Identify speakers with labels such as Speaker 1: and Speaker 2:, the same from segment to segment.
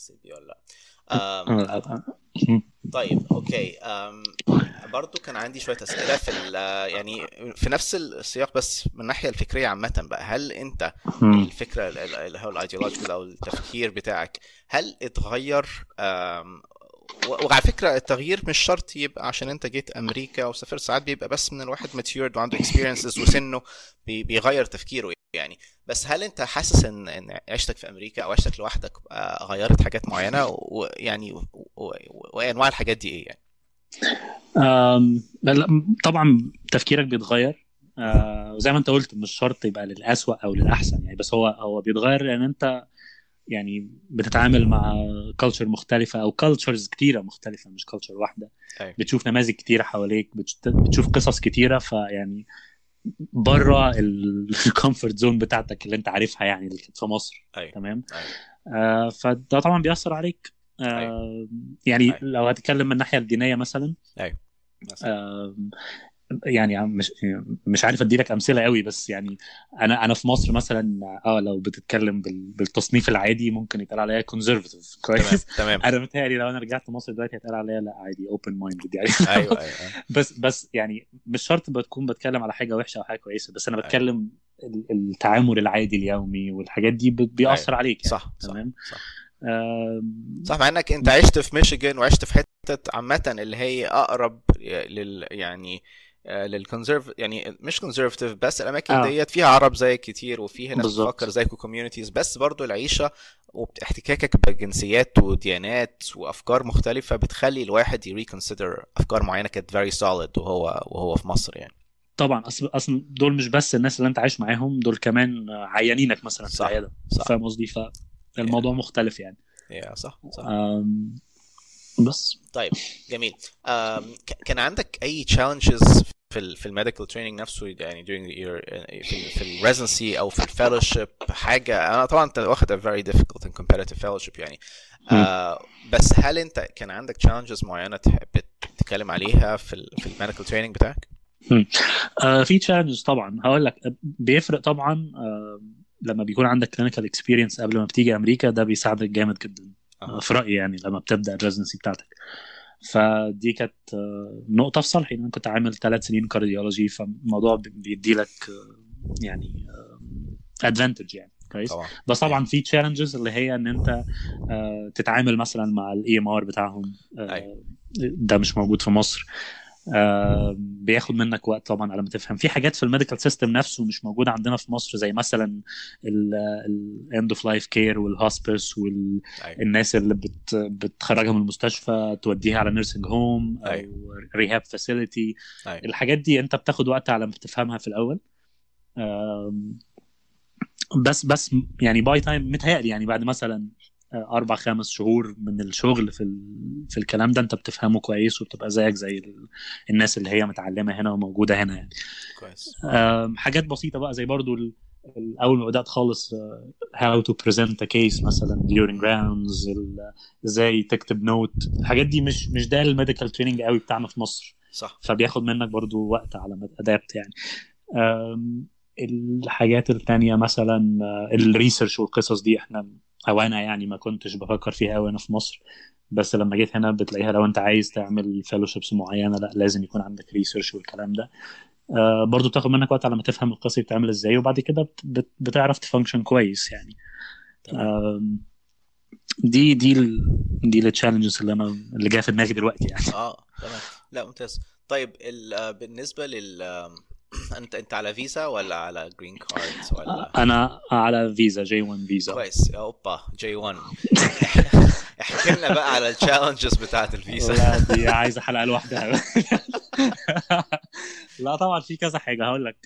Speaker 1: حسيت بيه ولا لأ. طيب أوكي. برضو كان عندي شوية أسئلة في يعني في نفس السياق بس من الناحية الفكرية عامة بقى هل أنت الفكرة اللي هو ال ideological أو التفكير بتاعك هل اتغير وعلى فكرة التغيير مش شرط يبقى عشان أنت جيت أمريكا وسافرت ساعات بيبقى بس من الواحد matured وعنده experiences وسنه بيغير تفكيره. يعني بس هل أنت حاسس إن إن عيشتك في أمريكا أو عيشتك لوحدك غيرت حاجات معينة ويعني وأنواع الحاجات دي إيه يعني؟
Speaker 2: طبعا تفكيرك بيتغير وزي ما أنت قلت مش شرط يبقى للأسوأ أو للأحسن يعني بس هو هو بيتغير لأن أنت يعني بتتعامل مع culture مختلفة أو cultures كتيرة مختلفة مش culture واحدة
Speaker 1: أيوة.
Speaker 2: بتشوف نماذج كتيرة حواليك بتشوف قصص كتيرة فيعني بره ال comfort zone بتاعتك اللي انت عارفها يعني اللي كانت في مصر
Speaker 1: أيوة.
Speaker 2: تمام
Speaker 1: أيوة.
Speaker 2: آه فده طبعا بيأثر عليك آه
Speaker 1: أيوة.
Speaker 2: يعني
Speaker 1: أيوة.
Speaker 2: لو هتتكلم من الناحية الدينية مثلا
Speaker 1: أيوه
Speaker 2: آه يعني مش مش عارف ادي لك أمثلة قوي بس يعني أنا أنا في مصر مثلا آه لو بتتكلم بالتصنيف العادي ممكن يتقال عليا conservative كويس.
Speaker 1: تمام
Speaker 2: أنا متهيألي لو أنا رجعت مصر دلوقتي هيتقال عليا لا عادي open minded يعني.
Speaker 1: أيوه أيوه.
Speaker 2: بس بس يعني مش شرط بتكون بتكلم على حاجة وحشة أو حاجة كويسة بس أنا بتكلم التعامل العادي اليومي والحاجات دي بيأثر عليك
Speaker 1: يعني. صح
Speaker 2: تمام؟
Speaker 1: صح.
Speaker 2: آم...
Speaker 1: صح مع إنك أنت عشت في ميشيغان وعشت في حتة عامة اللي هي أقرب لل يعني لل conserv يعني مش conservative بس الأماكن
Speaker 2: آه.
Speaker 1: ديت فيها عرب زيك كتير وفيها ناس. بتفكر زيك و communities بس برضو العيشة واحتكاكك بجنسيات وديانات وأفكار مختلفة بتخلي الواحد ي reconsider أفكار معينة كانت very solid وهو وهو في مصر يعني.
Speaker 2: طبعا اصل أصلا دول مش بس الناس اللي أنت عايش معاهم دول كمان عيانينك مثلا في
Speaker 1: صح.
Speaker 2: العيادة.
Speaker 1: صح.
Speaker 2: فاهم قصدي؟ فالموضوع مختلف يعني.
Speaker 1: يا صح صح.
Speaker 2: آم... بس.
Speaker 1: طيب جميل. um, كان عندك أي challenges في في ال medical training نفسه يعني during your في في ال residency أو في ال fellowship حاجة. أنا طبعا أنت واخد a very difficult and competitive fellowship يعني. uh, بس هل أنت كان عندك challenges معينة تحب تتكلم عليها في ال في ال medical training بتاعك؟
Speaker 2: آه في challenges طبعا. هقول لك بيفرق طبعا آه لما بيكون عندك clinical experience قبل ما بتيجي أمريكا ده بيساعدك جامد جدا.
Speaker 1: آه.
Speaker 2: في رأيي يعني لما بتبدأ ال residency بتاعتك. فدي كانت نقطة في صالحي أنا كنت عامل ثلاث سنين cardiology فالموضوع بيدي لك يعني advantage يعني كويس؟
Speaker 1: طبعا.
Speaker 2: بس طبعا في challenges اللي هي إن أنت تتعامل مثلا مع ال EMR بتاعهم
Speaker 1: أيوة.
Speaker 2: ده مش موجود في مصر. آه بياخد منك وقت طبعا على ما تفهم في حاجات في ال medical system نفسه مش موجودة عندنا في مصر زي مثلا ال end of life care وال hospice والناس اللي بت بتخرجها من المستشفى توديها على nursing home أو
Speaker 1: أيوة.
Speaker 2: rehab facility
Speaker 1: أيوة.
Speaker 2: الحاجات دي أنت بتاخد وقت على ما تفهمها في الأول آه بس بس يعني by time متهيألي يعني بعد مثلا أربع خمس شهور من الشغل في في الكلام ده أنت بتفهمه كويس وبتبقى زيك زي الناس اللي هي متعلمة هنا وموجودة هنا يعني.
Speaker 1: كويس.
Speaker 2: حاجات بسيطة بقى زي برضو أول ما بدأت خالص how to present a case مثلا during rounds إزاي تكتب note الحاجات دي مش مش ده ال medical training قوي بتاعنا في مصر.
Speaker 1: صح.
Speaker 2: فبياخد منك برضو وقت على ما ت adapt يعني. الحاجات التانية مثلا ال research والقصص دي إحنا أو أنا يعني ما كنتش بفكر فيها قوي أنا في مصر. بس لما جيت هنا بتلاقيها لو أنت عايز تعمل fellowships معينة لأ لازم يكون عندك research والكلام ده. آه برضو بتاخد منك وقت على ما تفهم القصة بتعمل إزاي وبعد كده بت بتعرف ت function كويس يعني. آه دي دي ال دي ال challenges اللي أنا اللي جاية في دماغي دلوقتي يعني.
Speaker 1: آه تمام. لا ممتاز. طيب بالنسبة لل انت أنت على فيزا ولا على green card ولا؟
Speaker 2: أنا على فيزا J1 visa.
Speaker 1: كويس. أوبا J1 احكي لنا بقى على ال challenges بتاعت الفيزا.
Speaker 2: لا دي عايزه حلقه لوحدها. لا طبعا في كذا حاجة. هقول لك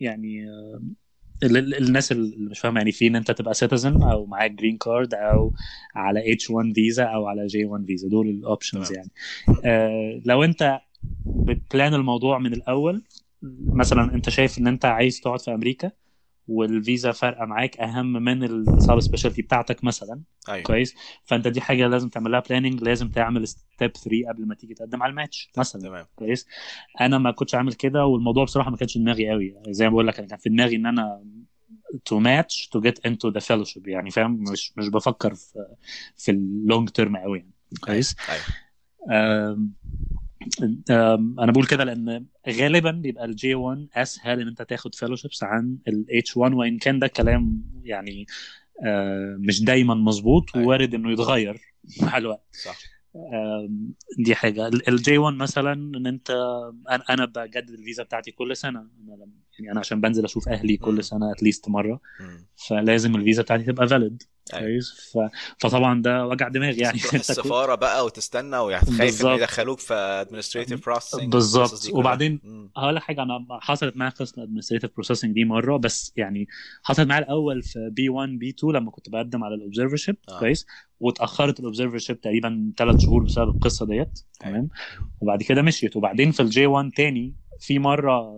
Speaker 2: يعني الناس اللي مش فاهمة يعني في إن أنت تبقى citizen أو معاك green card أو على H 1 فيزا أو على J 1 فيزا. دول ال options يعني. آه لو أنت بت plan الموضوع من الأول. مثلا أنت شايف إن أنت عايز تقعد في أمريكا والفيزا فارقة معاك أهم من ال subspecialty بتاعتك مثلا.
Speaker 1: أيوة.
Speaker 2: كويس؟ فأنت دي حاجة لازم تعمل لها planning لازم تعمل step 3 قبل ما تيجي تقدم على الماتش مثلا.
Speaker 1: تمام.
Speaker 2: كويس؟ أنا ما كنتش عامل كده والموضوع بصراحة ما كانش دماغي قوي. زي ما بقول لك أنا كان في دماغي إن أنا to match to get into the fellowship. يعني فاهم؟ مش مش بفكر في في ال long term قوي يعني. كويس؟ آم، آم، أنا بقول كده لأن غالبا بيبقى ال J 1 أسهل إن أنت تاخد fellowships عن ال H 1 وإن كان ده كلام يعني مش دايما مظبوط
Speaker 1: أيوة.
Speaker 2: ووارد إنه يتغير مع الوقت
Speaker 1: صح
Speaker 2: دي حاجة ال J 1 مثلا إن أنت أنا أنا بجدد الفيزا بتاعتي كل سنة أنا يعني أنا عشان بنزل أشوف
Speaker 1: أهلي.
Speaker 2: كل سنة at least
Speaker 1: مرة.
Speaker 2: فلازم الفيزا بتاعتي تبقى
Speaker 1: valid.
Speaker 2: كويس. ف... فطبعا ده وجع دماغ يعني.
Speaker 1: تروح السفارة بقى وتستنى وخايف ان. يدخلوك في administrative processing.
Speaker 2: بالظبط. وبعدين. هقول لك حاجة أنا حصلت معايا قصة ال administrative processing دي مرة بس يعني حصلت معايا الأول في B 1 B 2 لما كنت بقدم على ال observership
Speaker 1: آه.
Speaker 2: كويس. واتأخرت ال observership تقريبا ثلاث شهور بسبب القصة ديت. تمام. وبعد كده مشيت. وبعدين في ال J 1 تاني في مرة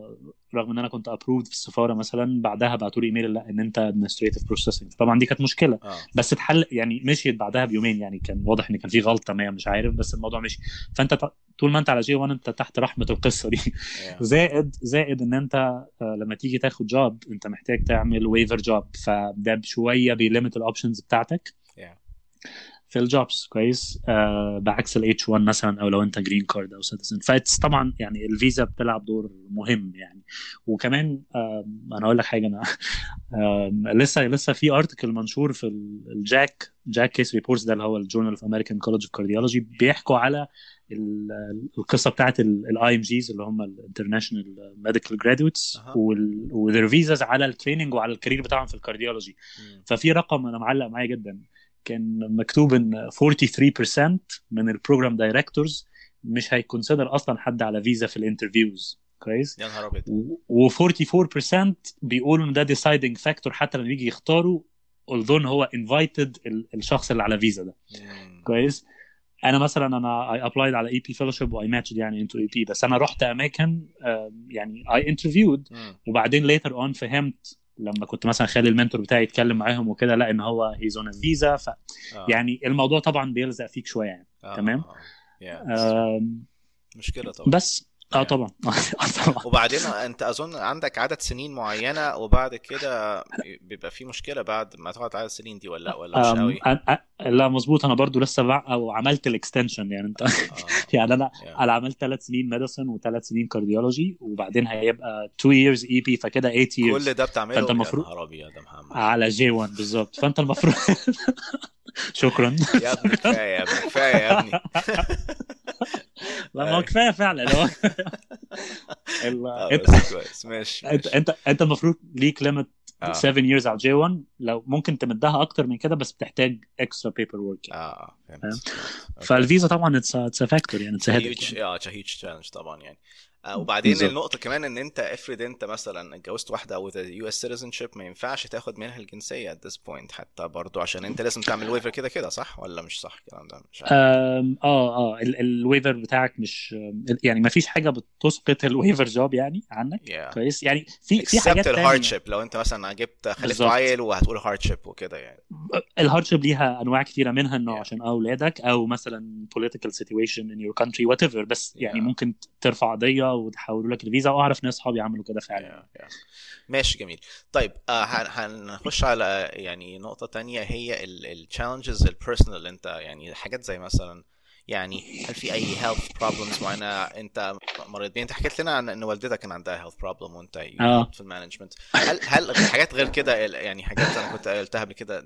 Speaker 2: رغم إن أنا كنت approved في السفارة مثلا بعدها بعتوا لي ايميل لا إن أنت administrative processing طبعا دي كانت مشكلة.
Speaker 1: آه.
Speaker 2: بس اتحل يعني مشيت بعدها بيومين يعني كان واضح إن كان في غلطة ما مش عارف بس الموضوع مشي. فأنت ت- طول ما أنت على J 1 أنت تحت رحمة القصة دي.
Speaker 1: Yeah.
Speaker 2: زائد زائد إن أنت آه، لما تيجي تاخد job أنت محتاج تعمل waiver job فده شوية بي limit ال options بتاعتك.
Speaker 1: Yeah.
Speaker 2: في ال jobs كويس. آه بعكس ال H 1 مثلا أو لو أنت green card أو citizen ف it's طبعا يعني الفيزا بتلعب دور مهم يعني. وكمان آه أنا أقول لك حاجة أنا آه لسه لسه في article منشور في ال- ال JACC JACC Case Reports ده اللي هو ال Journal of American College of Cardiology بيحكوا على ال- القصة بتاعت ال IMGs اللي هم ال international medical graduates
Speaker 1: أها.
Speaker 2: و their visas على ال training وعلى ال career بتاعهم في ال
Speaker 1: cardiology.
Speaker 2: ففي رقم أنا معلق معايا جدا. كان مكتوب إن 43% من ال program directors مش هي consider أصلا حد على فيزا في ال interviews كويس؟
Speaker 1: يا نهار أبيض.
Speaker 2: و 44% بيقولوا إن ده deciding factor حتى لما يجي يختاروا إن هو invited الشخص اللي على فيزا ده. كويس؟ أنا مثلا أنا I applied على EP fellowship و I matched يعني into EP بس أنا رحت أماكن يعني I
Speaker 1: interviewed.
Speaker 2: وبعدين later on فهمت لما كنت مثلا خالي ال mentor بتاعي يتكلم معاهم وكده لا إن هو he's on visa ف
Speaker 1: آه.
Speaker 2: يعني الموضوع طبعا بيلزق فيك شوية يعني
Speaker 1: آه.
Speaker 2: تمام.
Speaker 1: آه. Yeah.
Speaker 2: آم،
Speaker 1: مشكلة طبعا
Speaker 2: بس
Speaker 1: آه.
Speaker 2: طبعا. آه طبعا.
Speaker 1: وبعدين انت اظن عندك عدد سنين معينة وبعد كده بيبقى في مشكلة بعد ما تقعد عدد السنين دي ولا ولا مش قوي؟
Speaker 2: لا مظبوط. أنا برضو لسه بع... أو عملت ال extension يعني أنت
Speaker 1: آه.
Speaker 2: يعني
Speaker 1: أنا.
Speaker 2: أنا عملت ثلاث سنين medicine وثلاث سنين cardiology وبعدين هيبقى 2 years EP فكده 8 years.
Speaker 1: كل ده بتعمله؟
Speaker 2: فأنت المفروض-
Speaker 1: يا يا محمد.
Speaker 2: على J 1 بالظبط. فأنت المفروض شكرا.
Speaker 1: يا ابني كفاية يا ابني كفاية يا ابني.
Speaker 2: لا ما كفاية فعلا. هو ال-
Speaker 1: آه،
Speaker 2: انت
Speaker 1: كويس. ماشي
Speaker 2: انت. انت المفروض ليك limit
Speaker 1: آه.
Speaker 2: 7 years على J 1 لو ممكن تمدها أكتر من كده بس بتحتاج extra paperwork
Speaker 1: آه فهمت.
Speaker 2: فالفيزا طبعا it's it's factor يعني it's
Speaker 1: huge آه huge challenge طبعا يعني. آه وبعدين
Speaker 2: بالظبط.
Speaker 1: النقطة كمان إن أنت افرض أنت مثلا اتجوزت واحدة with a US citizenship ما ينفعش تاخد منها الجنسية at this point حتى برضو عشان أنت لازم تعمل waiver كده كده صح ولا مش صح الكلام ده مش عارف
Speaker 2: آه آه ال waiver بتاعك مش يعني ما فيش حاجة بتسقط ال waiver job يعني عنك
Speaker 1: yeah.
Speaker 2: كويس يعني في في حاجات ال
Speaker 1: hardship لو أنت مثلا جبت خلفت. عيل وهتقول hardship وكده يعني
Speaker 2: ال hardship ليها أنواع كتيرة منها إنه
Speaker 1: Yeah.
Speaker 2: عشان اولادك أو مثلا political situation in your country whatever بس يعني
Speaker 1: Yeah.
Speaker 2: ممكن ترفع قضية وتحولوا لك الفيزا وأعرف ناس صحابي عملوا كده فعلا.
Speaker 1: Yeah, yeah. ماشي جميل. طيب آه هن- هنخش على يعني نقطة تانية هي ال challenges ال personal اللي انت يعني حاجات زي مثلا يعني هل في أي health problems معينة؟ انت مريت بيها؟ انت حكيت لنا عن إن والدتك كان عندها health problem وانت
Speaker 2: آه.
Speaker 1: في ال management هل هل حاجات غير كده يعني حاجات أنا كنت قلتها قبل كده؟